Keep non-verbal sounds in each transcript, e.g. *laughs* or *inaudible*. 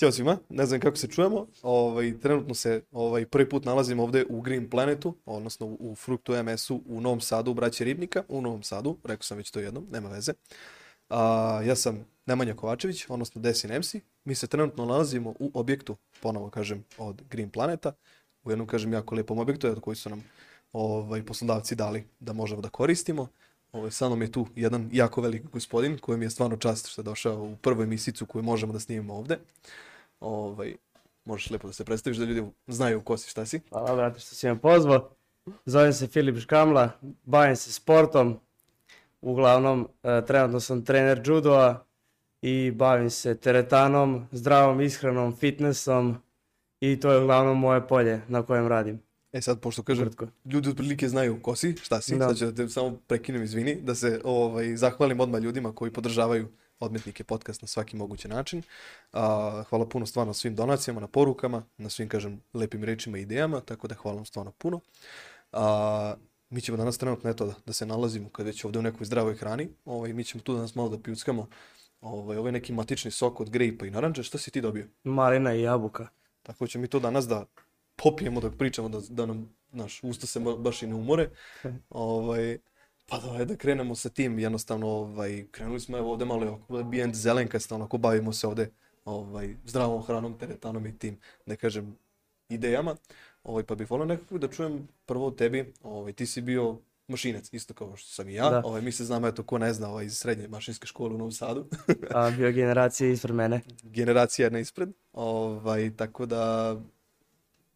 Ćao svima, ne znam kako se čujemo. Ovaj, trenutno se ovaj, prvi put nalazim ovde u Green Planetu, odnosno u, Fruktu MS-u u Novom Sadu, Braće Ribnika, u Novom Sadu, rekao sam već to jednom, nema veze. A, ja sam Nemanja Kovačević, odnosno Desin MC. Mi se trenutno nalazimo u objektu, ponovo kažem, od Green Planeta, u jednom, kažem, jako lijepom objektu, od koji su nam ovaj, poslodavci dali da možemo da koristimo. Ovaj, sa mnom je tu jedan jako velik gospodin koji mi je stvarno čast što je došao u prvoj misicu koju možemo da snimimo ovde. Ovaj, možeš lepo da se predstaviš da ljudi znaju ko si, šta si. Hvala, brate, što si me pozvao. Zovem se Filip Škamla, bavim se sportom. Uglavnom, e, trenutno sam trener judoa i bavim se teretanom, zdravom ishranom, fitnessom i to je uglavnom moje polje na kojem radim. E sad, pošto kažem, Kratko. ljudi otprilike znaju ko si, šta si, Da. sad ću da te samo prekinem, izvini, da se ovaj, zahvalim odmah ljudima koji podržavaju odmetnike podcast na svaki mogući način. A, hvala puno stvarno svim donacijama, na porukama, na svim, kažem, lepim rečima i idejama, tako da hvala vam stvarno puno. A, mi ćemo danas trenutno, eto, da, da se nalazimo kad već ovde u nekoj zdravoj hrani, ovaj, mi ćemo tu danas malo da pijuckamo ovaj, ovaj neki matični sok od grejpa i naranđa, šta si ti dobio? Malina i jabuka. Tako ćemo mi to danas da popijemo dok pričamo, da, da nam naš, usta se ba- baš i ne umore. *laughs* ovaj, pa da, da krenemo sa tim, jednostavno, ovaj, krenuli smo evo ovde malo ambijent zelenkasta, onako bavimo se ovde ovaj, zdravom hranom, teretanom i tim, da kažem, idejama. Ovaj, pa bih volio nekako da čujem prvo od tebi, ovaj, ti si bio mašinac, isto kao što sam i ja. Da. Ovaj, mi se znamo, eto, ko ne zna, ovaj, iz srednje mašinske škole u Novom Sadu. A bio generacija ispred mene. generacija jedna ispred. Ovaj, tako da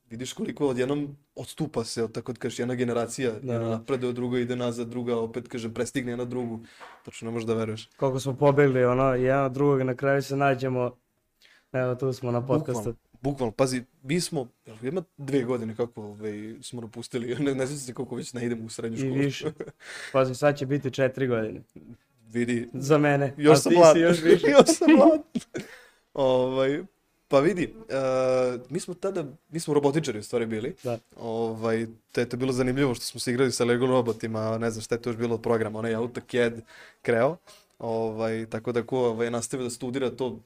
vidiš koliko odjednom odstupa se, od, tako da kažeš, jedna generacija, Da, jedna da. napreduje, druga ide nazad, druga opet, kažem, prestigne na drugu. Tačno ne možeš da veruješ. Koliko smo pobegli, ono, jedan od drugog, na kraju se nađemo, evo tu smo na podcastu. Bukvalno, bukvalno, pazi, mi smo, jel, ima dve godine kako ovaj, smo napustili, *laughs* ne, ne znam se koliko već ne idemo u srednju I školu. više. *laughs* Pazi, sad će biti četiri godine. Vidi, Za mene. još A sam mlad. još više. *laughs* još sam mlad. ovaj, pa vidi, uh, mi smo tada, mi smo robotičari u stvari bili. Da. Ovaj, te je to bilo zanimljivo što smo se igrali sa Lego robotima, ne znam šta je to još bilo od programa, onaj AutoCAD Creo. Ovaj, tako da ko ovaj, nastavio da studira to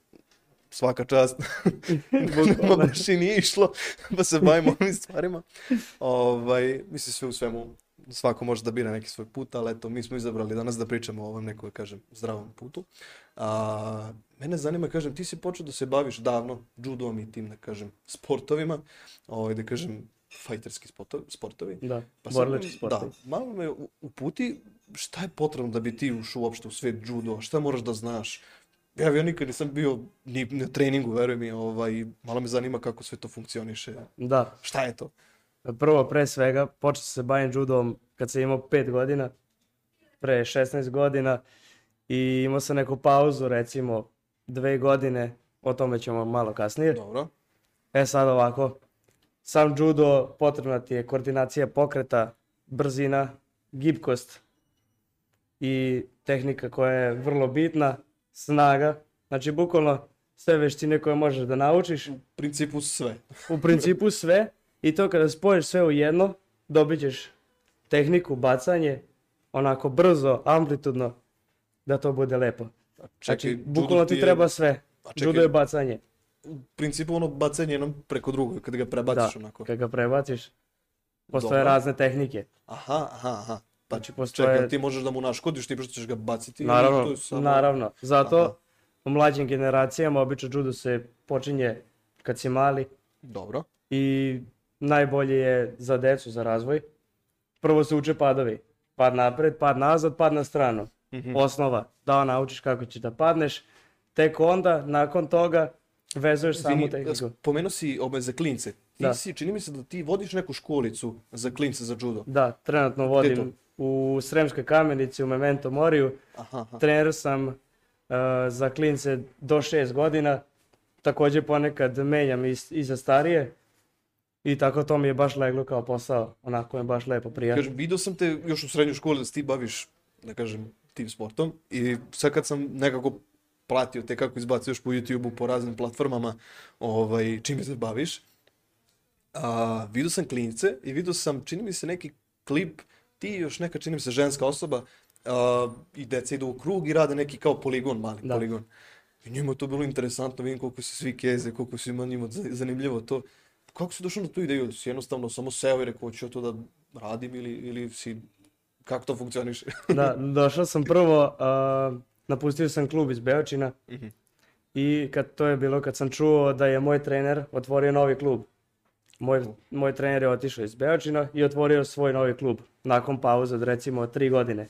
svaka čast. *laughs* Bukvalno. Ma baš i nije išlo da se bavimo ovim stvarima. Ovaj, mislim sve u svemu, svako može da bira neki svoj put, ali eto, mi smo izabrali danas da pričamo o ovom nekoj, kažem, zdravom putu. A, mene zanima, kažem, ti si počeo da se baviš davno judom i tim, da kažem, sportovima, ovaj, da kažem, fajterski sportovi, sportovi. Da, Pa borilački sportovi. Da, malo me uputi šta je potrebno da bi ti ušao uopšte u svet judo, šta moraš da znaš. Ja, ja nikad nisam bio ni na treningu, veruj mi, ovaj, malo me zanima kako sve to funkcioniše. Da, Šta je to? Prvo pre svega počeo sam se bavim judom kad sam imao 5 godina, pre 16 godina i imao sam neku pauzu recimo dve godine, o tome ćemo malo kasnije. Dobro. E sad ovako, sam judo potrebna ti je koordinacija pokreta, brzina, gibkost i tehnika koja je vrlo bitna, snaga. Znači bukvalno sve veštine koje možeš da naučiš, U principu sve. u principu sve i to kada spojiš sve u jedno, dobit ćeš tehniku, bacanje, onako brzo, amplitudno, da to bude lepo. Znači, judo bukvalno ti je- treba sve. A čekaj, Judo je bacanje. U principu ono bacanje jednom preko drugog, kada ga prebaciš Da, onako. kad ga prebaciš, postoje Dobro. razne tehnike. Aha, aha, aha. Pa Znači, čekaj, postoje- ti možeš da mu naškodiš, ti što ćeš ga baciti. ili to Naravno, je samo- naravno. Zato Aha. u mlađim generacijama obično judo se počinje kad si mali Dobro. i najbolje je za decu, za razvoj. Prvo se uče padovi. Pad napred, pad nazad, pad na stranu. Mhm. Osnova, da naučiš kako ćeš da padneš. Tek onda, nakon toga, vezuješ samu tehniku. spomenuo si ove za klince. Ti Da. si, čini mi se da ti vodiš neku školicu za klince za judo. Da, trenutno vodim u Sremskoj kamenici, u Memento Moriju. Aha, aha. Trener sam uh, za klince do 6 godina. Takođe ponekad menjam i, i za starije. I tako to mi je baš leglo kao posao. Onako je baš lepo prija. Kažem, vidio sam te još u srednjoj školi da se ti baviš, da kažem, tim sportom i sad kad sam nekako pratio te kako izbacuješ po YouTube-u, po raznim platformama, ovaj, čime se baviš, a, vidio sam klinice i vidio sam, čini mi se neki klip, ti još neka, čini mi se, ženska osoba a, i deca idu u krug i rade neki kao poligon, mali Da. poligon. I njima to bilo interesantno, vidim koliko se svi keze, koliko se ima njima za- zanimljivo to. Kako si došao na tu ideju? Si jednostavno samo seo i rekao, hoću to da radim ili, ili si, kako to funkcioniše? *laughs* Da, došao sam prvo, a, napustio sam klub iz Beočina Mhm. i kad to je bilo kad sam čuo da je moj trener otvorio novi klub. Moj, moj trener je otišao iz Beočina i otvorio svoj novi klub nakon pauze od recimo tri godine.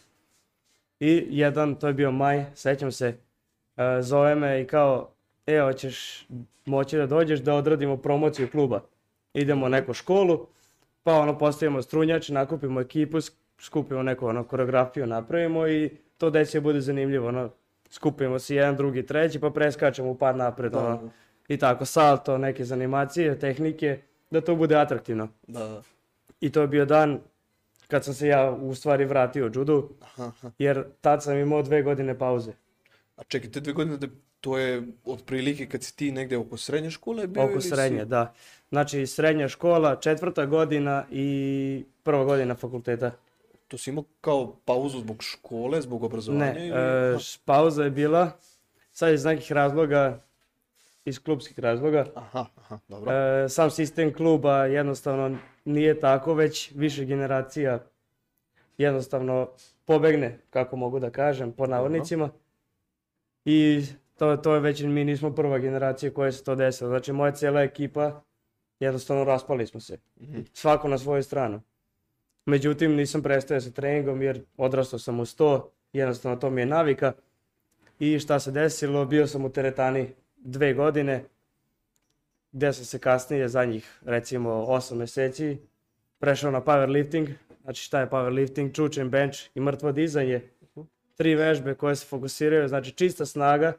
I jedan, to je bio maj, sećam se, e, zove me i kao, e, hoćeš moći da dođeš da odradimo promociju kluba. Idemo u neku školu, pa ono postavimo strunjač, nakupimo ekipu, sk- skupimo neku ono koreografiju, napravimo i to deci bude zanimljivo, ono, skupimo se jedan, drugi, treći, pa preskačemo u par napred, Da, ono, i tako, salto, neke zanimacije, tehnike, da to bude atraktivno. da, da. I to je bio dan kad sam se ja u stvari vratio judu, jer tad sam imao dve godine pauze. A čekaj, te dve godine, da, to je otprilike kad si ti negde oko srednje škole bio Oko ili si- srednje, da. Znači srednja škola, četvrta godina i prva godina fakulteta. To si imao kao pauzu zbog škole, zbog obrazovanja? Ne, ili... e, Aha. pauza je bila, sad iz nekih razloga, iz klubskih razloga. Aha, aha, dobro. E, sam sistem kluba jednostavno nije tako, već više generacija jednostavno pobegne, kako mogu da kažem, po navodnicima. I to, to je već, mi nismo prva generacija koja se to desilo. Znači moja cijela ekipa, jednostavno raspali smo se. Mhm. Svako na svoju stranu. Međutim, nisam prestao sa treningom jer odrastao sam uz to, jednostavno to mi je navika. I šta se desilo, bio sam u teretani dve godine, gdje sam se kasnije, zadnjih recimo 8 mjeseci, prešao na powerlifting. Znači šta je powerlifting? Čučen, bench i mrtvo dizanje. Tri vežbe koje se fokusiraju, znači čista snaga.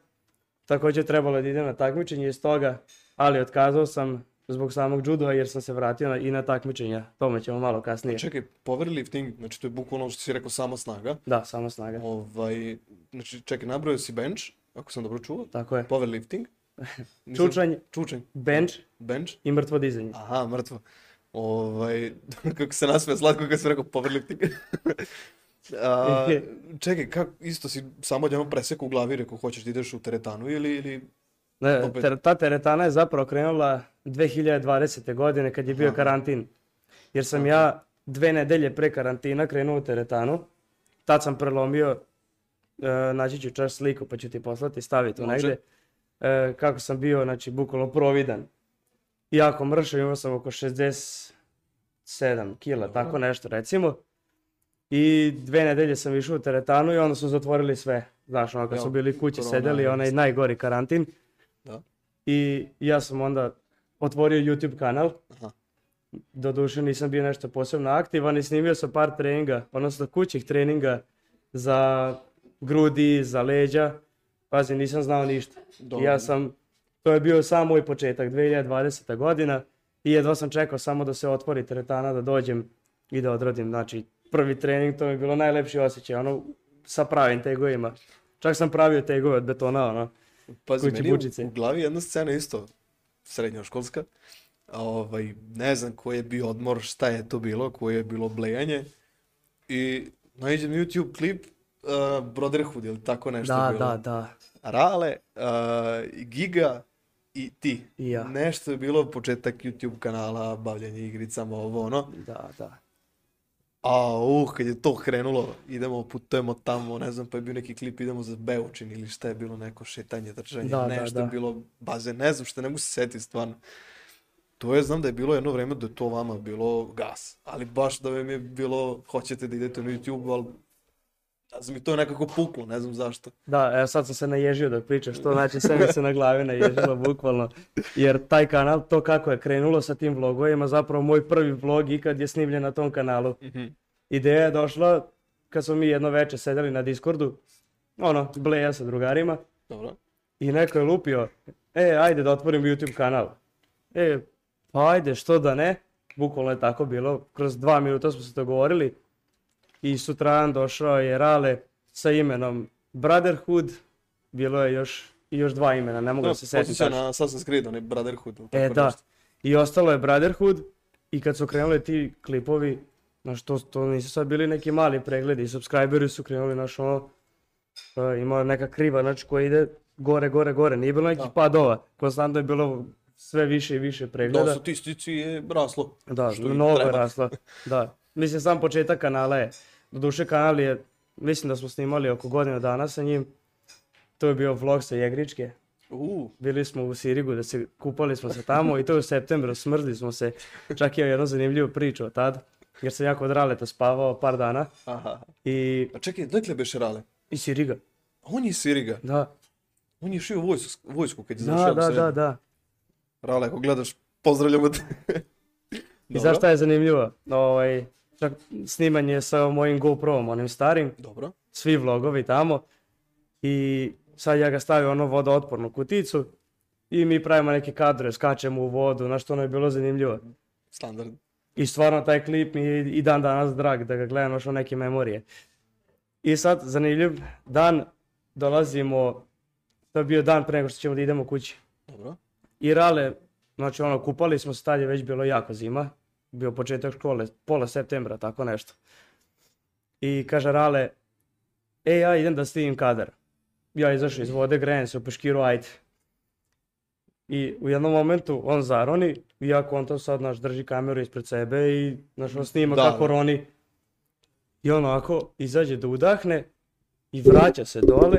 Također trebalo je da idem na takmičenje iz toga, ali otkazao sam zbog samog judoa jer sam se vratio na, i na takmičenja. Tome ćemo malo kasnije. Čekaj, powerlifting, znači to je bukvalno što si rekao sama snaga. Da, samo snaga. Ovaj, znači, čekaj, nabrojao si bench, ako sam dobro čuo. Tako je. Powerlifting. Nisam- *laughs* Čučanj, Čučanj. bench Bench. i mrtvo dizanje. Aha, mrtvo. Ovaj, *laughs* kako se nasmije slatko kad sam rekao powerlifting. *laughs* A, čekaj, kak, isto si samo odjednom presek u glavi rekao hoćeš da ideš u teretanu ili, ili... Ne, Opet. ter- ta teretana je zapravo krenula 2020. godine kad je bio Aha. karantin. Jer sam ja dve nedelje pre karantina krenuo u teretanu. Tad sam prelomio, e, naći ću čas sliku pa ću ti poslati, staviti Može. negde. E, kako sam bio, znači, bukvalno providan. Jako mršav, imao sam oko 67 kila, Dobro. tako nešto recimo. I dve nedelje sam išao u teretanu i onda su zatvorili sve. Znaš, ono kad su bili kući korona, sedeli, onaj najgori karantin. Da. I ja sam onda otvorio YouTube kanal. Aha. Doduše nisam bio nešto posebno aktivan i snimio sam par treninga, odnosno kućih treninga za grudi, za leđa. Pazi, nisam znao ništa. I Dobro. ja sam, to je bio sam moj početak, 2020. godina i jedva sam čekao samo da se otvori teretana, da dođem i da odradim. Znači, prvi trening, to mi je bilo najlepši osjećaj, ono, sa pravim tegovima. Čak sam pravio tegove od betona, ono. Pazi, meni bučice. u glavi jedna scena isto, srednjoškolska. Ovaj, ne znam koji je bio odmor, šta je to bilo, koje je bilo blejanje. I naiđem na YouTube klip uh, Brotherhood ili tako nešto Da, bilo. da, da. Rale, uh, Giga i ti. I ja. Nešto je bilo početak YouTube kanala, bavljanje igricama, ovo ono. Da, da. A uh, kad je to krenulo, idemo, putujemo tamo, ne znam, pa je bio neki klip, idemo za Beočin ili šta je bilo, neko šetanje, trčanje, Da, da, nešto da. je bilo, bazen, ne znam šta, ne mogu se setiti stvarno. To je, znam da je bilo jedno vreme da je to vama bilo gas, ali baš da vam je bilo, hoćete da idete na YouTube, ali da znam, i to nekako puklo, ne znam zašto. Da, evo sad sam se naježio dok pričaš, to znači sve mi se na glavi naježilo bukvalno. Jer taj kanal, to kako je krenulo sa tim vlogovima, zapravo moj prvi vlog ikad je snimljen na tom kanalu. Ideja je došla kad smo mi jedno veče sedeli na Discordu, ono, bleja sa drugarima, Dobro. i neko je lupio, e, ajde da otvorim YouTube kanal. E, pa ajde, što da ne, bukvalno je tako bilo, kroz dva minuta smo se dogovorili i sutradan došao je Rale sa imenom Brotherhood, bilo je još, i još dva imena, ne mogu da se setim Podsjeća tačno. na Assassin's Creed, onaj Brotherhood. ili E, da. nešto. I ostalo je Brotherhood i kad su krenuli ti klipovi, znaš, to, to nisu sad bili neki mali pregledi, subscriberi su krenuli, znaš, ono, e, ima neka kriva, znači, koja ide gore, gore, gore. Nije bilo nekih Da. padova. Konstantno je bilo sve više i više pregleda. Da, statistici je raslo. Da, što i mnogo je treba. raslo. *laughs* Da. Mislim, sam početak kanala je. Doduše kanal je, mislim da smo snimali oko godinu dana sa njim. To je bio vlog sa Jegričke. U, Bili smo u Sirigu, da se kupali smo se tamo i to je u septembru, smrzli smo se. Čak je jednu zanimljivu priču od tad, jer sam jako od raleta spavao par dana. aha. I, A čekaj, dokle beše Rale? i Siriga, On je iz Siriga. da. On je šio vojsku, vojsku kad je Da, završio da, srednju. da, da. Rale, ako gledaš, pozdravljamo te. I znaš šta je zanimljivo? Ovaj, čak snimanje sa mojim GoPro-om, onim starim, Dobro. svi vlogovi tamo. I sad ja ga stavio ono vodootpornu kuticu i mi pravimo neke kadre, skačemo u vodu, na što ono je bilo zanimljivo. Standard. I stvarno taj klip mi je i dan danas drag da ga gledam još neke memorije. I sad, zanimljiv dan, dolazimo, to je bio dan pre nego što ćemo da idemo kući. Dobro. I Rale, znači ono, kupali smo se, tad je već bilo jako zima, bio početak škole, pola septembra, tako nešto. I kaže Rale, e, ja idem da snimim kadar. Ja izašao iz vode, grejem se u peškiru, ajde. I u jednom momentu on zaroni, i ja kontam sad, naš, drži kameru ispred sebe i, znaš, on snima Da, kako roni. I on ovako izađe da udahne i vraća se dole.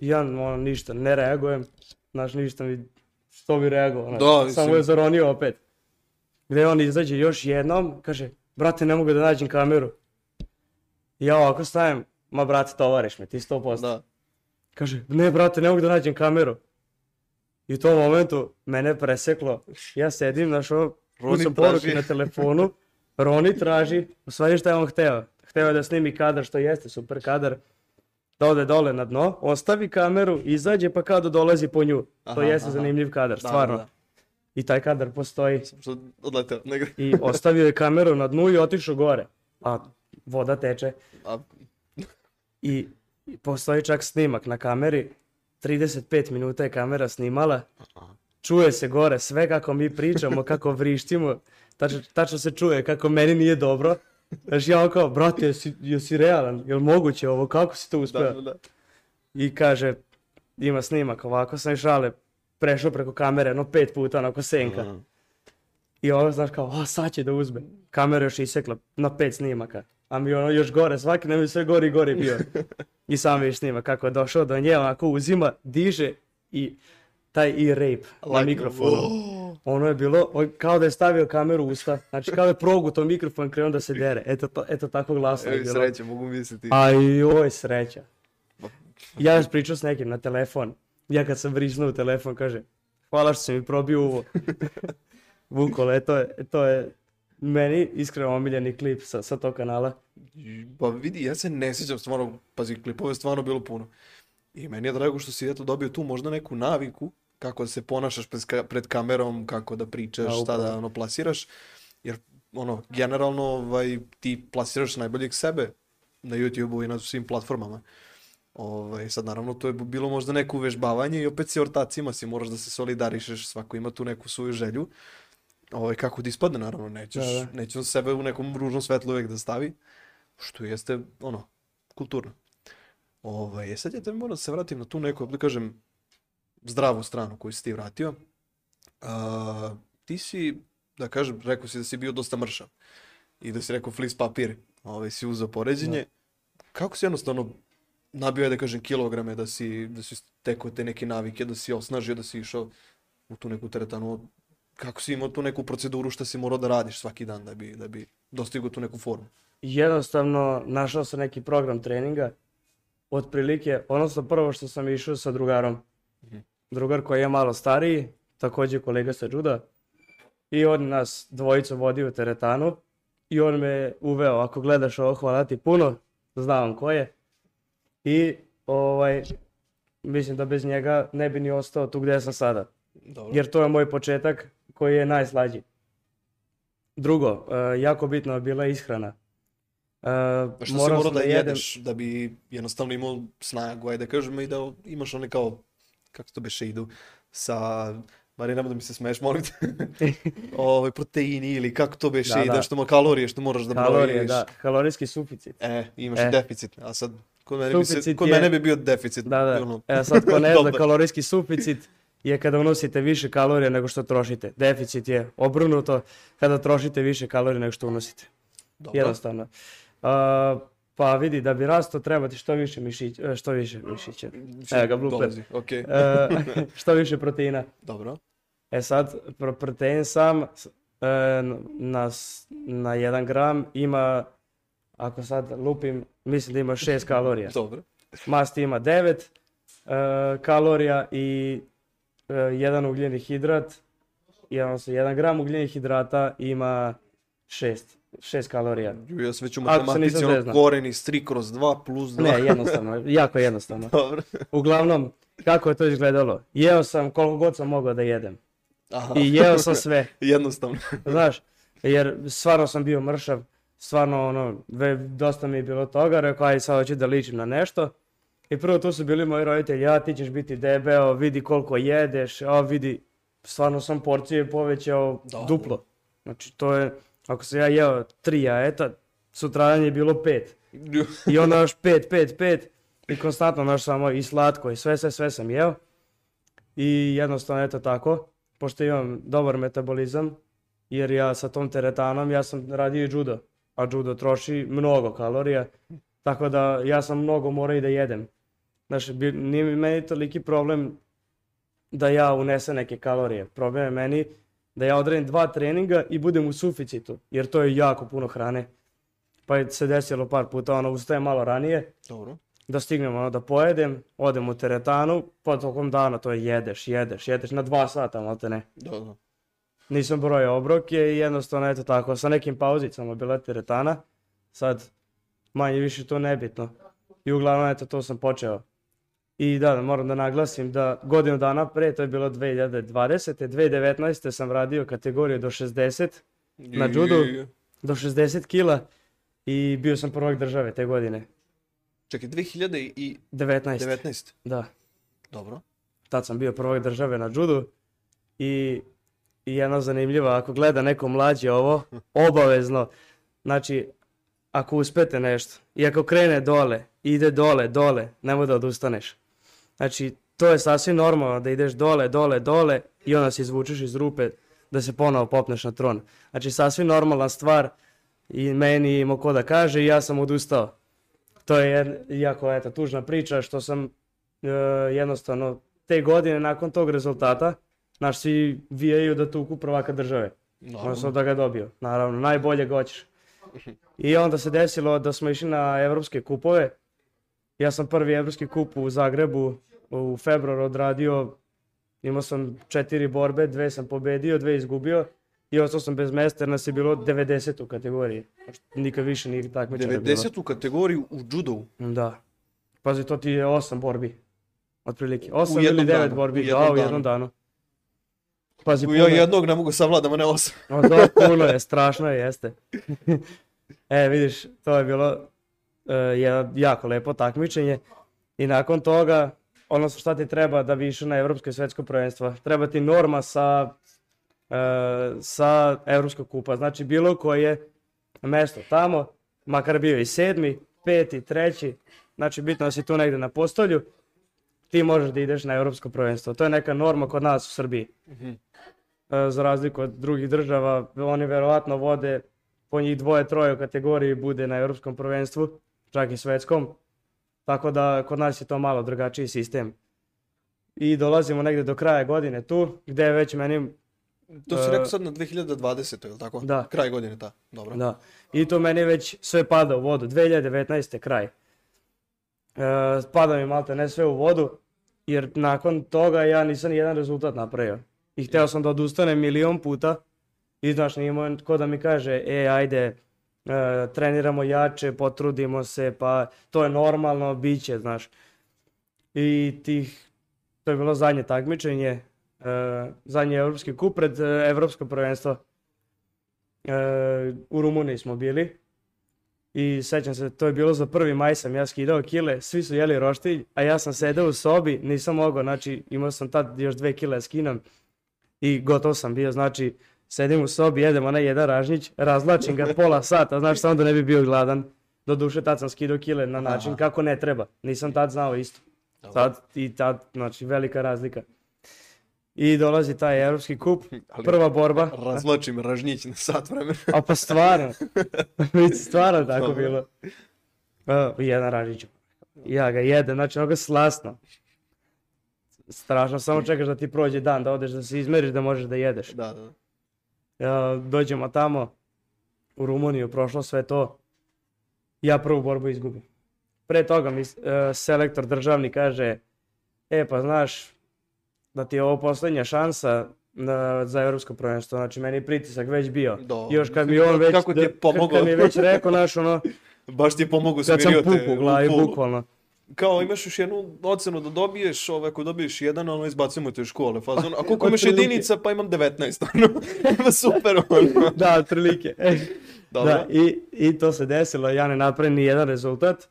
I ja ono, ništa, ne reagujem, znaš, ništa mi, što bi reagovao, Da, samo je zaronio opet. Gde on izađe još jednom, kaže, brate, ne mogu da nađem kameru. I ja ovako stajem, ma brate, tovariš me, ti 100%. Da. Kaže, ne brate, ne mogu da nađem kameru. I u tom momentu mene preseklo. Ja sedim, znaš, ovo, traži. poruke na telefonu, *laughs* Roni traži, u stvari šta je on hteo? Hteo je da snimi kadar, što jeste super kadar, da ode dole na dno, ostavi kameru, izađe pa kao da dolazi po nju. to Aha, jeste aha. zanimljiv kadar, Da, stvarno. da, da. I taj kadar postoji. Što odleteo negre. I ostavio je kameru na dnu i otišao gore. A voda teče. A, I i postoji čak snimak na kameri. 35 minuta je kamera snimala. Čuje se gore sve kako mi pričamo, kako vrištimo. Tačno, tačno se čuje kako meni nije dobro. Znaš, ja on kao, brate, jesi, jesi realan? Jel moguće ovo? Kako si to uspeo? da, da, da. I kaže, ima snimak ovako, sam iz šale prešao preko kamere, no pet puta, onako senka. Aha. I ovo znaš kao, a sad će da uzme. Kamera još isekla na pet snimaka. A mi ono još gore, svaki nam je sve gori i gori bio. I sam vidiš snima kako je došao do nje, onako uzima, diže i taj i rape na Like, mikrofonu. oh. Ono je bilo kao da je stavio kameru u usta. Znači kao da je progutao mikrofon krenuo da se dere. Eto, to, eto tako glasno je bilo. sreće, mogu misliti. Aj, oj, sreća. Ja još pričao s nekim na telefon. Ja kad sam vriznuo u telefon, kaže, hvala što si mi probio uvo. *laughs* Vukole, to je, to je meni iskreno omiljeni klip sa, sa tog kanala. Pa vidi, ja se ne sjećam stvarno, pazi, klipova je stvarno bilo puno. I meni je drago što si eto dobio tu možda neku naviku kako da se ponašaš pred, ka- pred kamerom, kako da Da, pričaš, šta upravo. da ono plasiraš. Jer ono, generalno ovaj, ti plasiraš najboljeg sebe na YouTube-u i na svim platformama. Ovaj, sad naravno to je bilo možda neko uvežbavanje i opet si ortacima si moraš da se solidarišeš, svako ima tu neku svoju želju. Ovaj, kako ti ispadne naravno, nećeš, Da, da. neće on sebe u nekom ružnom svetlu uvijek da stavi, što jeste ono, kulturno. Ovaj, e sad ja te moram da se vratim na tu neku, da kažem, zdravu stranu koju si ti vratio. A, ti si, da kažem, rekao si da si bio dosta mršav i da si rekao flis papir, ovaj, si uzeo poređenje. Kako si jednostavno nabio, je da kažem, kilograme, da si, da si stekao te neke navike, da si osnažio, da si išao u tu neku teretanu. Kako si imao tu neku proceduru šta si morao da radiš svaki dan da bi, da bi dostigao tu neku formu? Jednostavno, našao sam neki program treninga. Otprilike, odnosno prvo što sam išao sa drugarom. Mhm. Drugar koji je malo stariji, također kolega sa juda. I on nas dvojicu vodi u teretanu. I on me uveo, ako gledaš ovo, hvala ti puno, znam ko je. I ovaj, mislim da bez njega ne bi ni ostao tu gdje sam sada. Dobro. Jer to je moj početak koji je najslađi. Drugo, e, jako bitno je bila ishrana. E, A što si morao da jedem- jedeš da bi jednostavno imao snagu, ajde da kažemo i da imaš one kao, kako to beše idu, sa Marija, nemoj da mi se smeješ, molim te. *laughs* ovaj, proteini ili kako to beše, Da, da. što mo kalorije što moraš da Kalorije, brojiš. da, kalorijski suficit. E, imaš E. deficit, a sad kod mene, bi, se, Suficit kod je- mene bi bio deficit. Da, da. ono. E, sad ko *laughs* ne zna, kalorijski suficit je kada unosite više kalorija nego što trošite. Deficit je obrnuto kada trošite više kalorija nego što unosite. Dobro. Jednostavno. A, pa vidi, da bi rasto treba ti što više mišića, e, što više mišića. Evo ga, blooper. Dolazi, okej. E, *laughs* što više proteina. Dobro. E sad, pro- protein sam e, na, na 1 gram ima, ako sad lupim, mislim da ima 6 kalorija. *laughs* Dobro. Masti ima 9 e, kalorija i e, jedan ugljeni hidrat, odnosno 1 gram ugljenih hidrata ima 6, 6 kalorija. Ja sam već u matematici, ono, koren iz 3 kroz 2 plus 2. Ne, jednostavno, *laughs* jako jednostavno. Dobro. Uglavnom, kako je to izgledalo? Jeo sam koliko god sam mogao da jedem. Aha. I jeo sam *laughs* sve. Jednostavno. Znaš, jer stvarno sam bio mršav, stvarno ono, ve, dosta mi je bilo toga, rekao aj sad hoću da ličim na nešto. I prvo tu su bili moji roditelji, ja ti ćeš biti debeo, vidi koliko jedeš, a vidi, stvarno sam porcije povećao Da. duplo. Znači to je, ako sam ja jeo tri jajeta, sutradan je bilo pet. I onda još pet, pet, pet. I konstantno naš samo i slatko i sve, sve, sve sam jeo. I jednostavno eto tako, pošto imam dobar metabolizam, jer ja sa tom teretanom, ja sam radio i judo. A judo troši mnogo kalorija, tako da ja sam mnogo morao i da jedem. Znaš, nije meni toliki problem da ja unesem neke kalorije. Problem je meni da ja odradim dva treninga i budem u suficitu, jer to je jako puno hrane. Pa je se desilo par puta, ono, ustajem malo ranije, Dobro. Da stignem ono da pojedem, odem u teretanu, pa tokom dana to je jedeš, jedeš, jedeš, na dva sata, malte ne. Da, da. Nisam brojao obroke i jednostavno eto tako, sa nekim pauzicama bila teretana, sad manje više to nebitno. I uglavnom eto to sam počeo. I da, moram da naglasim da godinu dana pre, to je bilo 2020. 2019. sam radio kategoriju do 60, Na Ju, judu? ju, ju. do 60 kila i bio sam prvak države te godine. Čekaj, 2019. 19. Da. Dobro. tad sam bio prvak države na judu i, i jedno zanimljivo, ako gleda neko mlađi ovo, *laughs* obavezno, znači, ako uspete nešto i ako krene dole, ide dole, dole, nemoj da odustaneš. Znači, to je sasvim normalno da ideš dole, dole, dole i onda se izvučeš iz rupe da se ponovo popneš na tron. Znači, sasvim normalna stvar i meni imao ko da kaže i ja sam odustao. To je jedna, jako eto, tužna priča što sam e, jednostavno te godine nakon tog rezultata naš svi vijaju da tuku prvaka države. Naravno. Odnosno da ga dobio. Naravno, najbolje ga hoćeš. I onda se desilo da smo išli na evropske kupove. Ja sam prvi evropski kup u Zagrebu u februaru odradio. Imao sam četiri borbe, dve sam pobedio, dve izgubio. I ostao sam bez mesta jer nas je bilo 90 u kategoriji. Nikad više nije takmičara bilo. 90. kategoriju u judovu. Da. Pazi, to ti je osam borbi. Otprilike. Osam jednom ili devet danu, borbi. u da, jednom u jednom danu. Pazi, U puno ja jednog ne mogu savladam, a ne osam. O, to puno je, strašno je, jeste. *laughs* e, vidiš, to je bilo e, jedno jako lepo takmičenje. I nakon toga, odnosno šta ti treba da bi išao na Evropsko i svetsko prvenstvo? Treba ti norma sa, sa Evropskog kupa. Znači bilo koje mesto tamo, makar bio i sedmi, peti, treći, znači bitno da si tu negde na postolju, ti možeš da ideš na Evropsko prvenstvo. To je neka norma kod nas u Srbiji. E, za razliku od drugih država, oni verovatno vode po njih dvoje, troje u kategoriji bude na Europskom prvenstvu, čak i svetskom. Tako da kod nas je to malo drugačiji sistem. I dolazimo negde do kraja godine tu, gde je već meni, To si E, rekao sad na 2020. je li tako? Da. Kraj godine, da. Dobro. da, i to meni već sve pada u vodu. 2019. kraj. E, pada mi malte ne sve u vodu, jer nakon toga ja nisam ni jedan rezultat napravio. I hteo sam da odustanem milion puta i znaš, nije imao ko da mi kaže, e, ajde, e, treniramo jače, potrudimo se, pa to je normalno, bit će, znaš. I tih, to je bilo zadnje takmičenje, zadnji evropski kup pred e, evropsko prvenstvo. E, u Rumuniji smo bili i sećam se, to je bilo za prvi maj sam ja skidao kile, svi su jeli roštilj, a ja sam sedeo u sobi, nisam mogao, znači imao sam tad još dve kile da skinem i gotov sam bio, znači sedim u sobi, jedem onaj jedan ražnjić, razlačim ga pola sata, znaš, samo da ne bi bio gladan. Do duše tad sam skidao kile na način Aha. kako ne treba, nisam tad znao isto. Sad i tad, znači velika razlika. I dolazi taj evropski kup, *laughs* Ali- prva borba, Razvlačim ražnjić na sat vremena. a pa stvarno, *laughs* Vidi, stvarno tako bilo. Uh, jedan ražić. Ja ga jedem, znači ono ga slasno. Strašno, samo čekaš da ti prođe dan, da odeš da se izmeriš da možeš da jedeš. Da, da. Ja, dođemo tamo, u Rumuniju, prošlo sve to. Ja prvu borbu izgubim. Pre toga mi e, selektor državni kaže, e pa znaš da ti je ovo posljednja šansa na, za evropsko prvenstvo, znači meni je pritisak već bio. Do. Još kad mi on već, Kako ti je da- kad- pomogao? kad mi je već rekao, znaš, ono, *laughs* Baš ti je pomogao, kad sam smirio te pukao u glavi, polu. bukvalno. Kao imaš još jednu ocenu da dobiješ, ovaj, ako dobiješ jedan, ono izbacimo te iz škole. Fazon, a koliko imaš jedinica, pa imam 19. Ono, *laughs* super, ono. Da, otprilike. E, Dobro. Da, i, i to se desilo, ja ne napravim ni jedan rezultat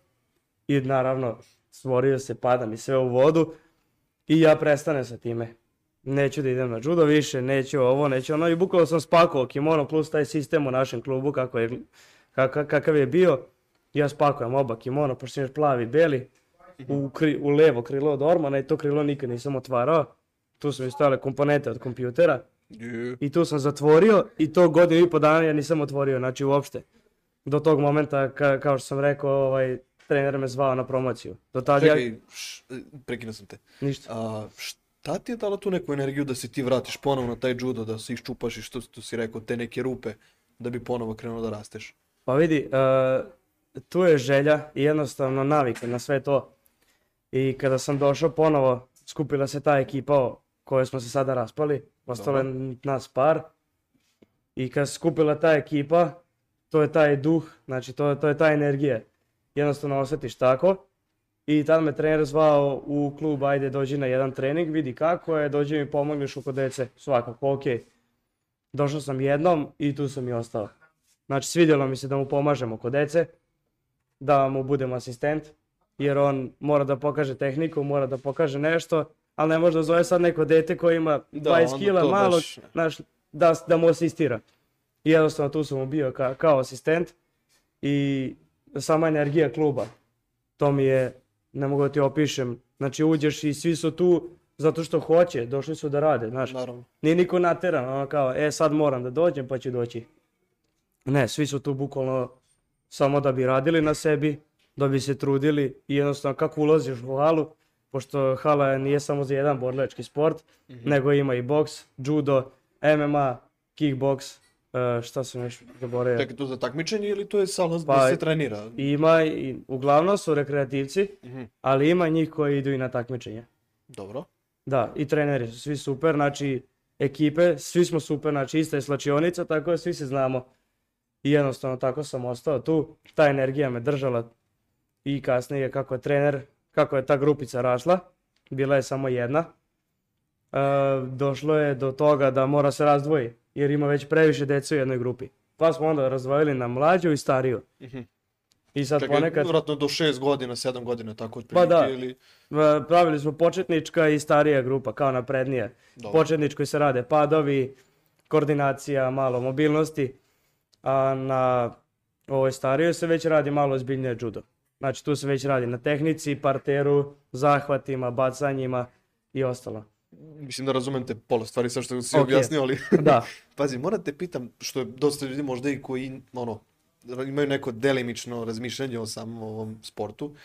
i naravno stvorio se, pada mi sve u vodu i ja prestanem sa time. Neću da idem na judo više, neću ovo, neću ono i bukvalno sam spakovao kimono plus taj sistem u našem klubu kako je, kaka, kakav je bio. Ja spakujem oba kimono, pošto plavi beli, u, kri, u levo krilo od ormana i to krilo nikad nisam otvarao. Tu su mi stojale komponente od kompjutera. I tu sam zatvorio i to godinu i po dana ja nisam otvorio, znači uopšte. Do tog momenta, ka, kao što sam rekao, ovaj, trener me zvao na promociju. Do tad ja, Čekaj, š, prekinuo sam te. ništa. A, šta ti je dalo tu neku energiju da se ti vratiš ponovo na taj judo, da se iščupaš i što, što si rekao, te neke rupe, da bi ponovo krenuo da rasteš? Pa vidi, e, tu je želja i jednostavno navika na sve to. I kada sam došao ponovo, skupila se ta ekipa kojoj smo se sada raspali, ostalo je nas par. I kad se skupila ta ekipa, to je taj duh, znači to, to je ta energija. Jednostavno osjetiš tako. I tad me trener zvao u klub, ajde dođi na jedan trening, vidi kako je, dođi mi pomogneš oko dece, svakako, ok. Došao sam jednom i tu sam i ostao. Znači svidjelo mi se da mu pomažemo kod dece, da mu budem asistent, jer on mora da pokaže tehniku, mora da pokaže nešto, ali ne može da zove sad neko dete koje ima Da, 20 onda kila malog, znaš, da, da mu asistira. I jednostavno tu sam mu bio ka, kao asistent i sama energija kluba, to mi je, ne mogu da ti opišem, znači uđeš i svi su tu zato što hoće, došli su da rade, znaš. Naravno. Nije niko nateran, ono kao, e sad moram da dođem pa ću doći. Ne, svi su tu bukvalno samo da bi radili na sebi, da bi se trudili i jednostavno kako ulaziš u halu, pošto hala nije samo za jedan borilački sport, nego ima i boks, judo, MMA, kickboks, e, šta sam još zaboravio. Čekaj, to za takmičenje ili to je sala Pa, da se trenira? Ima i, uglavnom su rekreativci, Mhm. ali ima njih koji idu i na takmičenje. Dobro. Da, i treneri su svi super, znači ekipe, svi smo super, znači ista je slačionica, tako da svi se znamo. I jednostavno tako sam ostao tu, ta energija me držala i kasnije kako je trener, kako je ta grupica rasla, bila je samo jedna. E, došlo je do toga da mora se razdvoji, jer ima već previše dece u jednoj grupi. Pa smo onda razdvojili na mlađu i stariju. Mhm. I sad Čekaj, ponekad... vjerojatno do 6 godina, 7 godina, tako Pa otprilike, da. ili... Pravili smo početnička i starija grupa, kao naprednije. Dobro. Početničkoj se rade padovi, koordinacija, malo mobilnosti, a na ovoj starijoj se već radi malo ozbiljnije judo. Znači tu se već radi na tehnici, parteru, zahvatima, bacanjima i ostalo. Mislim da razumem te pola stvari sad što si Ok. objasnio, ali... *laughs* Da, *laughs* Pazi, moram te pitam, što je dosta ljudi možda i koji, ono, imaju neko delimično razmišljanje o samom ovom sportu,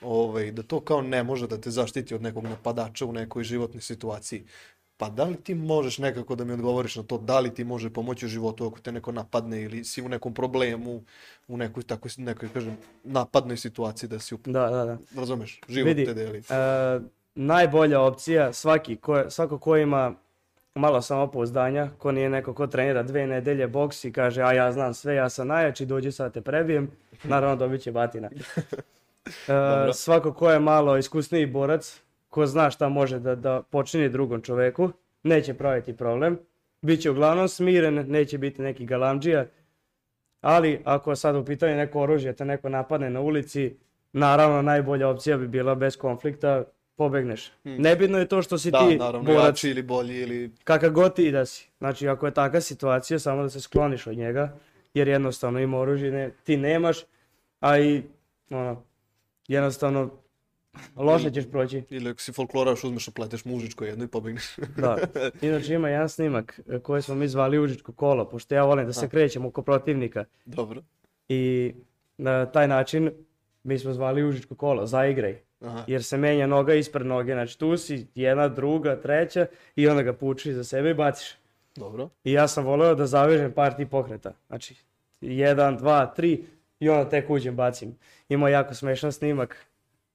ovaj, da to kao ne može da te zaštiti od nekog napadača u nekoj životnoj situaciji. Pa da li ti možeš nekako da mi odgovoriš na to, da li ti može pomoći u životu ako te neko napadne ili si u nekom problemu, u nekoj takoj, nekoj, kažem, napadnoj situaciji da si, u, da, da, da. razumeš, život Vidi, te deli. e, najbolja opcija, svaki ko, svako ko ima malo samopouzdanja, ko nije neko ko trenira dve nedelje boks i kaže a ja znam sve, ja sam najjači, dođi sad te prebijem, naravno dobit će batina. *laughs* E, svako ko je malo iskusniji borac, ko zna šta može da, da počini drugom čoveku, neće praviti problem. Biće uglavnom smiren, neće biti neki galamđija, ali ako sad u pitanju neko oružje te neko napadne na ulici, naravno najbolja opcija bi bila bez konflikta pobegneš. Nebitno je to što si Da, ti naravno, borac, ili bolji ili... kakav god ti da si. Znači, ako je takva situacija, samo da se skloniš od njega, jer jednostavno ima oružje, ne, ti nemaš, a i, ono, jednostavno, loše ćeš proći. Ili ako si folkloraš, uzmeš i pleteš mužičko jedno i pobegneš. Da. Inače ima jedan snimak e, koji smo mi zvali Užičko kolo, pošto ja volim da se krećem oko protivnika. Dobro. I na taj način mi smo zvali Užičko kolo, zaigraj. Aha. Jer se menja noga ispred noge, znači tu si jedna, druga, treća i onda ga puči za sebe i baciš. Dobro. I ja sam voleo da zavežem par tih pokreta. Znači, jedan, dva, tri i onda tek uđem bacim. Ima jako smešan snimak.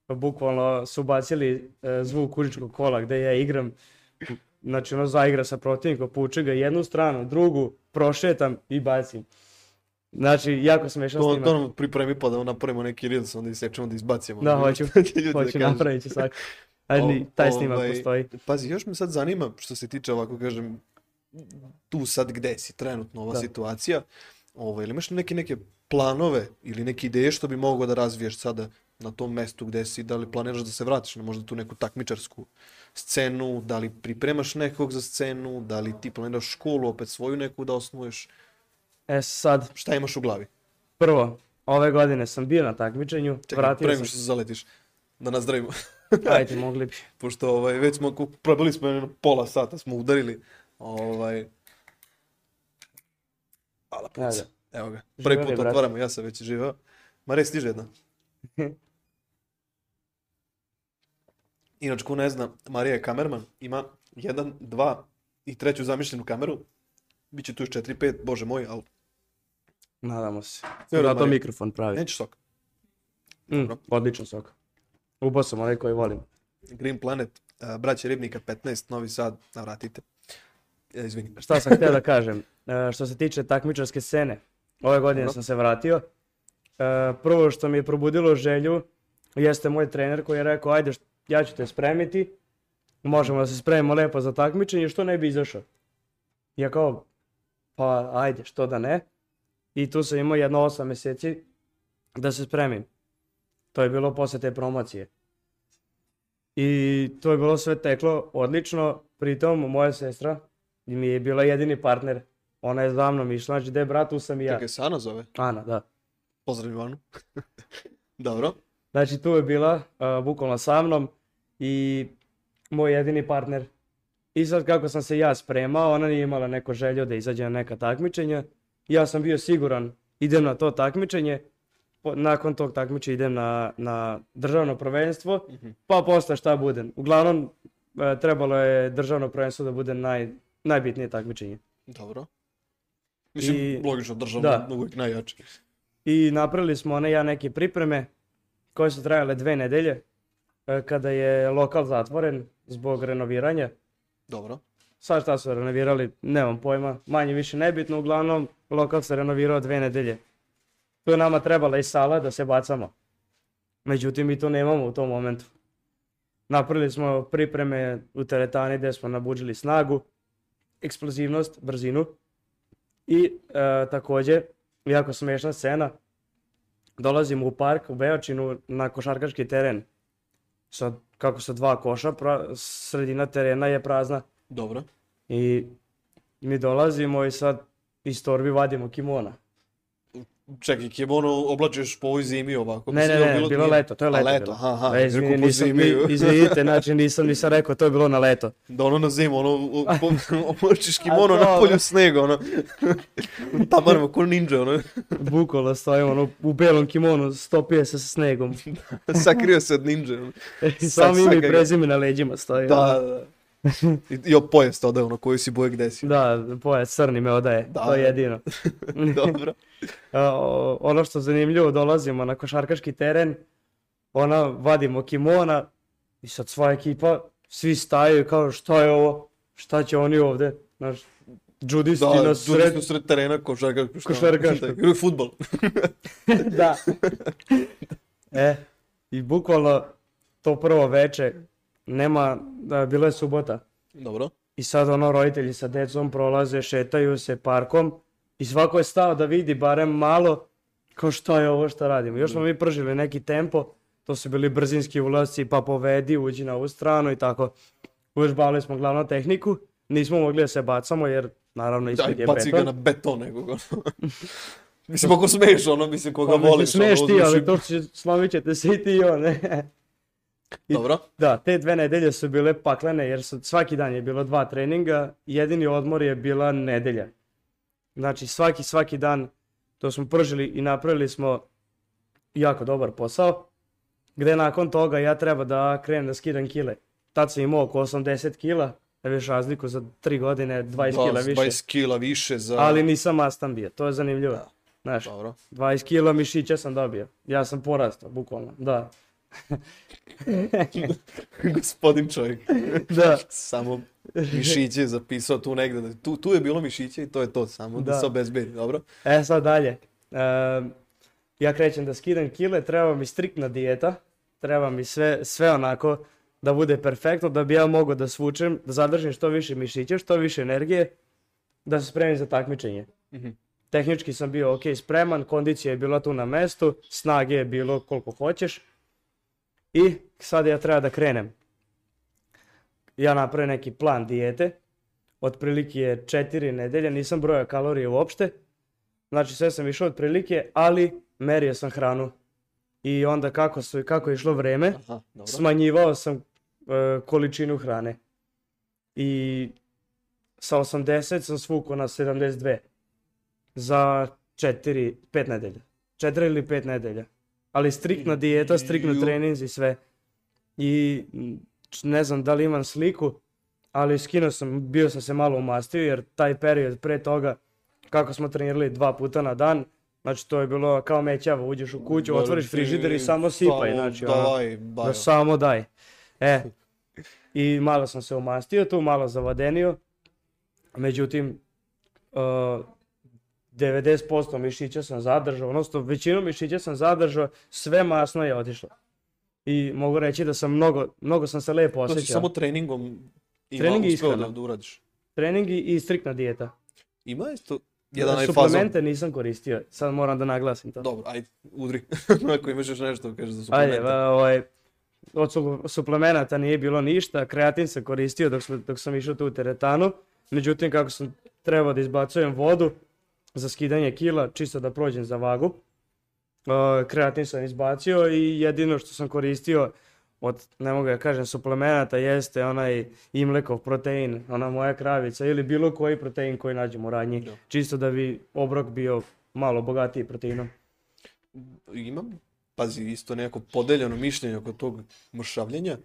Bukvalno su bacili e, zvuk užičkog kola gde ja igram. Znači, ono zaigra sa protivnikom, puče ga jednu stranu, drugu, prošetam i bacim. Znači, jako smešan To, snimak. to nam pripremi pa da napravimo neki reels, onda isečemo da izbacimo. Da, hoću, *laughs* da *laughs* hoću kažu. napravit ću svaki. Ali taj snimak ovaj, postoji. Pazi, još me sad zanima što se tiče ovako kažem tu sad gde si trenutno ova Da. situacija. Ovaj, ili imaš neke neke planove ili neke ideje što bi mogao da razviješ sada na tom mestu gde si, da li planiraš da se vratiš na možda tu neku takmičarsku scenu, da li pripremaš nekog za scenu, da li ti planiraš školu opet svoju neku da osnuješ, E sad, šta imaš u glavi? prvo, ove godine sam bio na takmičenju, Čekaj, vratio sam nego što se zaletiš, da nazdravimo. *laughs* Ajde, mogli bi. Pošto ovaj, već smo, probili smo jedno pola sata, smo udarili. Ovaj... Hvala puca. Evo ga. Prvi put brate. otvaramo, ja sam već živeo. Mare, stiže jedna. *laughs* Inače, ko ne zna, Marija je kamerman, ima jedan, dva i treću zamišljenu kameru. Biće tu još četiri, pet, bože moj, ali Nadamo se. Zato Marija. mikrofon pravi. nećeš sok. Mm, odličan sok. Ubao sam onaj koji volim. Green Planet, uh, braće Ribnika 15, Novi Sad, navratite. E, izvini. Šta sam htio da kažem? E, što se tiče takmičarske scene, ove godine Dobro. sam se vratio. E, prvo što mi je probudilo želju jeste moj trener koji je rekao ajde ja ću te spremiti, možemo da se spremimo lepo za takmičenje, što ne bi izašao? Ja kao, pa ajde, što da ne? I tu sam imao jedno osam mjeseci da se spremim. To je bilo posle te promocije. I to je bilo sve teklo odlično, pritom moja sestra mi je bila jedini partner. Ona je za mnom išla, znači gde brat, tu sam i ja. Čekaj, se Ana zove? Ana, da. Pozdravim Anu. *laughs* Dobro. Znači tu je bila uh, bukvalno sa mnom i moj jedini partner. I sad kako sam se ja spremao, ona nije imala neko želju da izađe na neka takmičenja. Ja sam bio siguran, idem na to takmičenje, nakon tog takmičenja idem na, na državno prvenstvo, pa posle šta bude. Uglavnom, e, trebalo je državno prvenstvo da bude naj, najbitnije takmičenje. Dobro. Mislim, I- logično, državno da. uvijek najjači. I napravili smo one ja neke pripreme koje su trajale dve nedelje e, kada je lokal zatvoren zbog renoviranja. Dobro. Sad šta su renovirali, nemam pojma, manje više nebitno, uglavnom lokal se renovirao dve nedelje. Tu je nama trebala i sala da se bacamo. Međutim, mi to nemamo u tom momentu. Napravili smo pripreme u teretani gdje smo nabuđili snagu, eksplozivnost, brzinu i e, također, jako smiješna scena, dolazimo u park u Beočinu na košarkaški teren. Sad, kako sa dva koša, pra- sredina terena je prazna. Dobro. I mi dolazimo i sad iz torbi vadimo kimona. Čekaj, kimono oblačiš po ovoj zimi ovako. Ne, ne, ne, bilo- bilo leto, to je A, leto. leto, bilo. aha, aha, E, izvini, nisam, *laughs* izvinite, znači nisam, nisam rekao, to je bilo na leto. Da ono na zimu, ono, *laughs* *laughs* oblačiš A kimono na polju snega, ono. Tamaramo, ko ninja, ono. Bukvalno stojimo ono, u belom kimonu, stopije se sa snegom. Sakrio se od ninja. Ono. Samo ime i prezime na leđima stoji. ono. Da, da. I, i pojas to ono, koju si boje gde si. Da, pojac crni me odaje, Da. to je jedino. *laughs* Dobro. *laughs* O- ono što zanimljivo, dolazimo na košarkaški teren, ona vadimo kimona i sad sva ekipa, svi staju i kao šta je ovo, šta će oni ovde, znaš, džudisti Da, na sred... u sred terena, šta je, Igraju futbol. *laughs* da. E, i bukvalno to prvo veče, nema, da, bila je subota. Dobro. I sad ono roditelji sa decom prolaze, šetaju se parkom i svako je stao da vidi barem malo kao šta je ovo što radimo. Još smo mi pržili neki tempo To su bili brzinski ulasci, pa povedi, uđi na ovu stranu i tako. Uvežbavali smo glavno tehniku, nismo mogli da se bacamo jer naravno ispred je baci ga beton. na beton nekog. *laughs* mislim, ako smeješ, ono, mislim, koga Pa, voliš. smeš ono, ti, ali to će, slomit ćete se i ti i on. ne. Dobro. Da, te dve nedelje su bile paklene jer su, svaki dan je bilo dva treninga, jedini odmor je bila nedelja. Znači svaki, svaki dan to smo pržili i napravili smo jako dobar posao, gde nakon toga ja treba da krenem da skidam kile. Tad sam imao oko 80 kila, da vidiš razliku za 3 godine, 20 kila Da, više. 20 kila više za... Ali nisam mastan bio, to je zanimljivo. Da. Znaš, Dobro. 20 kila mišića sam dobio. Ja sam porastao, bukvalno, da. *laughs* Gospodin čovjek. Da, Samo mišiće je zapisao tu negde. Tu, tu je bilo mišiće i to je to. Samo da, Da. se obezbedi. Dobro. E sad dalje. Ehm, ja krećem da skidam kile, treba mi striktna dijeta, treba mi sve, sve onako da bude perfektno, da bi ja mogao da svučem, da zadržim što više mišića, što više energije, da se spremim za takmičenje. Mhm. Tehnički sam bio ok, spreman, kondicija je bila tu na mestu, snage je bilo koliko hoćeš i sad ja treba da krenem. Ja napravim neki plan dijete, otprilike je 4 nedelje, nisam brojao kalorije uopšte, Znači sve sam išao otprilike, ali merio sam hranu. I onda kako, su, kako je išlo vreme, Aha, dobro. smanjivao sam e, količinu hrane. I sa 80 sam svukao na 72. Za 4, 5 nedelja. 4 ili 5 nedelja. Ali striktna dijeta, striktno Ju. treninzi i sve. I ne znam da li imam sliku, ali skinuo sam, bio sam se malo umastio jer taj period pre toga kako smo trenirali dva puta na dan, znači to je bilo kao mećava, uđeš u kuću, Da, otvoriš frižider i samo sipaj, znači ono, Daj, bajo. da samo daj. E, *laughs* i malo sam se umastio tu, malo zavadenio, međutim, uh, 90% mišića sam zadržao, odnosno većinu mišića sam zadržao, sve masno je otišlo. I mogu reći da sam mnogo, mnogo sam se lepo Znači osjećao. samo treningom ima Trening i uspeo da, da uradiš. Trening i, i striktna dijeta. Ima isto jedan fazon. Suplemente nisam koristio, sad moram da naglasim to. Dobro, ajde, udri. *laughs* Ako imaš još nešto, kažeš za Ajde, suplemente. va, ovaj, od su- suplemenata nije bilo ništa, kreatin sam koristio dok, sam- dok sam išao tu u teretanu, međutim kako sam trebao da izbacujem vodu za skidanje kila, čisto da prođem za vagu, uh, kreatin sam izbacio i jedino što sam koristio od, ne mogu da kažem, suplemenata jeste onaj imlekov protein, ona moja kravica ili bilo koji protein koji nađemo u radnji, Da. čisto da bi obrok bio malo bogatiji proteinom. Imam, pazi, isto nekako podeljeno mišljenje oko tog mršavljenja.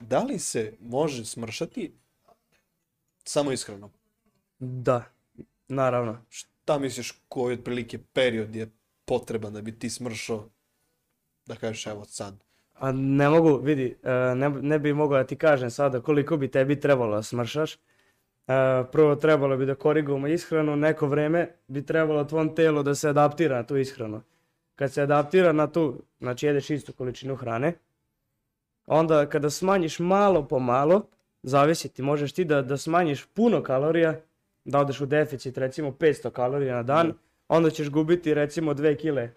Da li se može smršati samo ishranom? Da, naravno. Šta misliš koji otprilike period je potreban da bi ti smršao, da kažeš evo sad. A ne mogu, vidi, e, ne, ne bi mogao da ti kažem sada koliko bi tebi trebalo da smršaš. E, Prvo trebalo bi da korigujemo ishranu, neko vreme bi trebalo tvom telu da se adaptira na tu ishranu. Kad se adaptira na tu, znači jedeš istu količinu hrane, onda kada smanjiš malo po malo, zavisi ti, možeš ti da, da smanjiš puno kalorija, da odeš u deficit recimo 500 kalorija na dan, onda ćeš gubiti recimo 2 kile,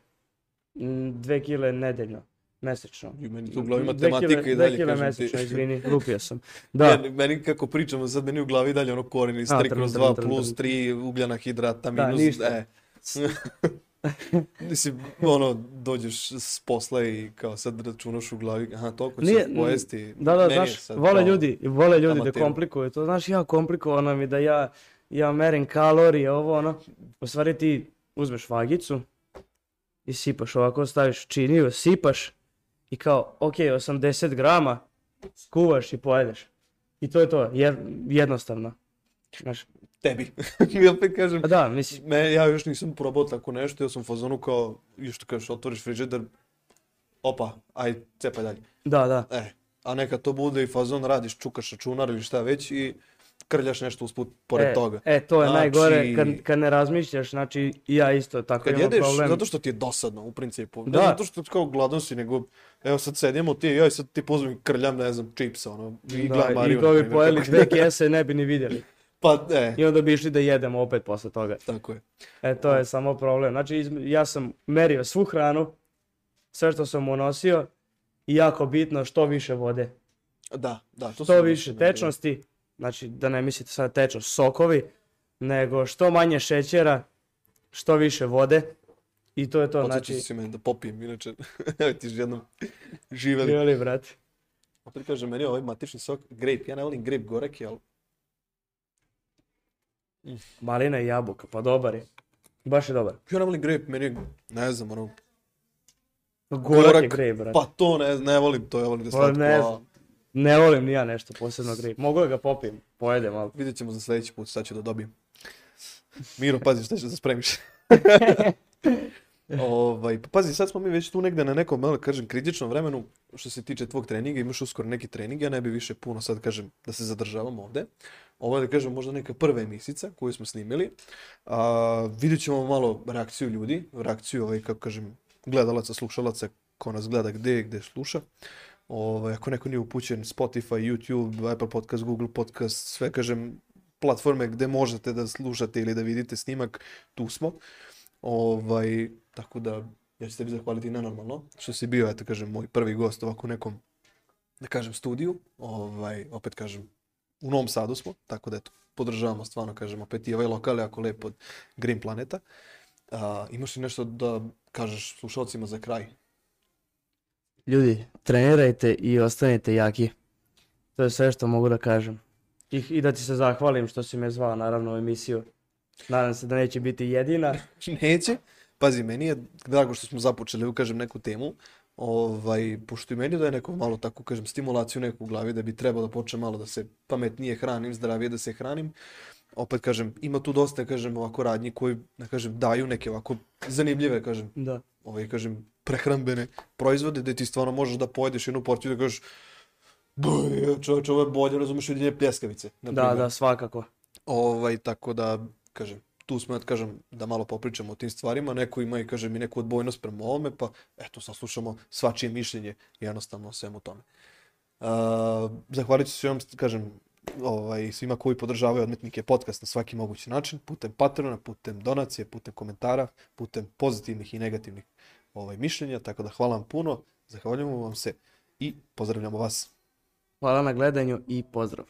2 kile nedeljno, mesečno. I meni tu u glavi matematika kile- i dalje, kažem mesečno, ti. izvini, *laughs* lupio sam. Da, Meni, meni kako pričamo sad, meni u glavi dalje ono koren iz A, 3 trn, kroz trn, 2 trn, plus trn. 3 ugljena hidrata Da, minus, ništa. e. *laughs* Mislim, ono, dođeš s posla i kao sad računaš u glavi, aha, toliko Nije- pojesti. da, da, Meni znaš, sad vole ljudi, vole ljudi da amater. komplikuju to, znaš, ja komplikovano mi da ja, ja merim kalorije, ovo, ono, u stvari ti uzmeš vagicu i sipaš ovako, staviš činiju, sipaš i kao, ok, 80 grama, kuvaš i pojedeš. I to je to, je, jednostavno. Znaš, Tebi. *laughs* I opet kažem, a da, mislim, me, ja još nisam probao tako nešto, ja sam u fazonu kao, još što kažeš, otvoriš frižider, opa, aj, cepaj dalje. da, da. E, a neka to bude i fazon, radiš, čukaš računar ili šta već i krljaš nešto usput pored e, toga. E, to je Znači- najgore kad, kad ne razmišljaš, znači i ja isto tako Kad imam jedeš, problem. zato što ti je dosadno u principu. Ne Da. zato što kao gladan si, nego evo sad sedimo ti i sad ti pozvem i krljam, ne znam, čipsa, ono, i Da, gledam Mariju. I to bi pojeli *laughs* dve kese ne bi ni vidjeli. *laughs* Pa, e, I onda bi išli da jedemo opet posle toga. tako je. E, to je samo problem. Znači, izm- ja sam merio svu hranu, sve što sam unosio i jako bitno što više vode. Da, da. To Što više tečnosti, znači da ne mislite sada tečnost sokovi, nego što manje šećera, što više vode i to je to, Podsjećao znači, si meni da popijem, inače, *laughs* evo ti jednom *laughs* živeli. živjeli brate. Opet kažem, meni je ovaj matični sok grape, ja ne volim grape goreki, ali Malina i jabuka, pa dobar je. Baš je dobar. ja ne volim grape, meni je, ne znam, ono, Gorak je grej, brate. pa to ne, ne volim to, ja volim da Pa slatko, ne. Ne volim ni ja nešto posebno grej. Mogu da ga popijem, pojedem, ali... vidjet ćemo za sljedeći put šta ću da dobijem. Miro, pazi šta ćeš da spremiš. *laughs* ovaj, pa pazi, sad smo mi već tu negde na nekom, malo kažem, kritičnom vremenu što se tiče tvog treninga, imaš uskoro neki trening, ja ne bi više puno sad kažem da se zadržavam ovde. Ovo je da kažem možda neka prva emisica koju smo snimili. A, vidjet ćemo malo reakciju ljudi, reakciju ovaj, kako kažem, gledalaca, slušalaca, ko nas gleda gde, gde sluša. Ovaj, ako neko nije upućen, Spotify, YouTube, Apple Podcast, Google Podcast, sve kažem, platforme gde možete da slušate ili da vidite snimak, tu smo. Ovaj, tako da, ja ću tebi zahvaliti nenormalno, što si bio, eto kažem, moj prvi gost ovako u nekom, da kažem, studiju. Ovaj, opet kažem, u Novom Sadu smo, tako da eto, podržavamo stvarno, kažem, opet i ovaj lokal je jako lep od Green Planeta. A, imaš li nešto da kažeš slušalcima za kraj? Ljudi, trenirajte i ostanite jaki. To je sve što mogu da kažem. I, I da ti se zahvalim što si me zvao naravno u emisiju. Nadam se da neće biti jedina. *laughs* Neće. Pazi, meni je drago što smo započeli, da kažem, neku temu. Ovaj, pošto i meni daje neko malo tako, kažem, stimulaciju neku u glavi da bi trebalo da počne malo da se pametnije hranim, zdravije da se hranim. Opet kažem, ima tu dosta, kažem, ovako radnji koji, da kažem, daju neke ovako zanimljive, kažem, Da. ovaj, kažem, prehrambene proizvode gde ti stvarno možeš da pojedeš jednu porciju da kažeš "Boj, čovječe, ovo je bolje, razumeš, od jedne pljeskavice. Da, da, svakako. Ovaj, tako da, kažem, tu smo, da kažem, da malo popričamo o tim stvarima. Neko ima i, kažem, i neku odbojnost prema ovome, pa eto, saslušamo svačije mišljenje jednostavno o svemu tome. Uh, zahvalit ću se vam, kažem, ovaj, svima koji podržavaju Odmetnike podcast na svaki mogući način, putem patrona, putem donacije, putem komentara, putem pozitivnih i negativnih ovaj, mišljenja, tako da hvala vam puno, zahvaljujemo vam se i pozdravljamo vas. Hvala na gledanju i pozdrav.